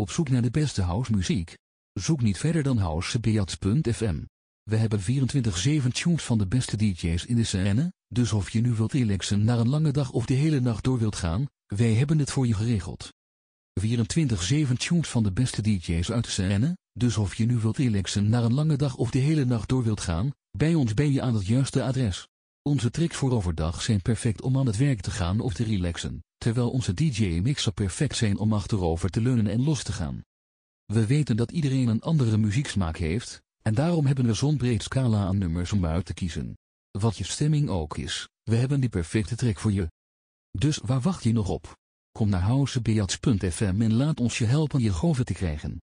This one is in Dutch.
Op zoek naar de beste house muziek? Zoek niet verder dan housebeats.fm. We hebben 24-7 tunes van de beste DJ's in de scène, dus of je nu wilt relaxen na een lange dag of de hele nacht door wilt gaan, wij hebben het voor je geregeld. 24-7 tunes van de beste DJ's uit de scène, dus of je nu wilt relaxen na een lange dag of de hele nacht door wilt gaan, bij ons ben je aan het juiste adres. Onze tricks voor overdag zijn perfect om aan het werk te gaan of te relaxen, terwijl onze DJ-mixen perfect zijn om achterover te leunen en los te gaan. We weten dat iedereen een andere muzieksmaak heeft, en daarom hebben we zo'n breed scala aan nummers om uit te kiezen. Wat je stemming ook is, we hebben die perfecte track voor je. Dus waar wacht je nog op? Kom naar housebeats.fm en laat ons je helpen je goven te krijgen.